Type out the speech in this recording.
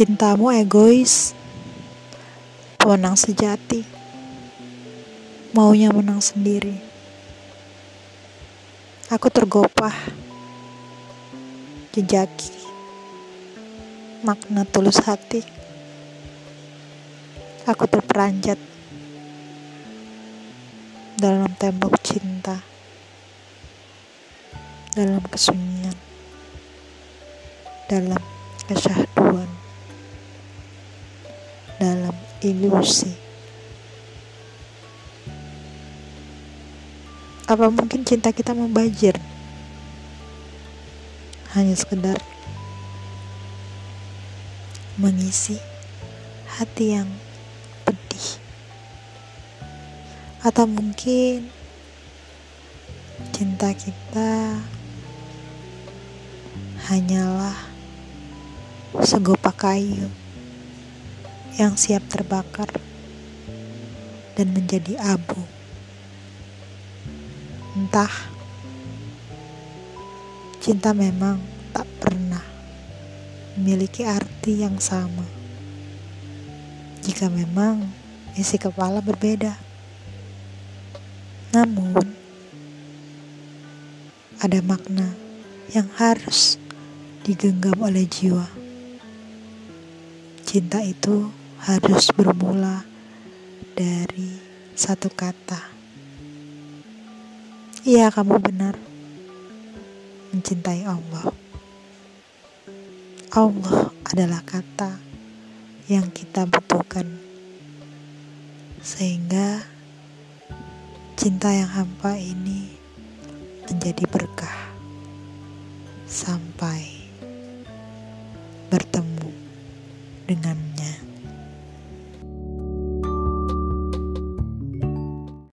Cintamu egois, pemenang sejati, maunya menang sendiri. Aku tergopah, jejaki, makna tulus hati. Aku terperanjat dalam tembok cinta, dalam kesunyian, dalam kesyahduan, dalam ilusi. Apa mungkin cinta kita membajir? Hanya sekedar mengisi hati yang pedih. Atau mungkin cinta kita hanyalah segopak kayu yang siap terbakar dan menjadi abu. Entah, cinta memang tak pernah memiliki arti yang sama. Jika memang isi kepala berbeda, namun ada makna yang harus digenggam oleh jiwa. Cinta itu harus bermula dari satu kata. Iya, kamu benar. Mencintai Allah. Allah adalah kata yang kita butuhkan. Sehingga cinta yang hampa ini menjadi berkah sampai bertemu dengan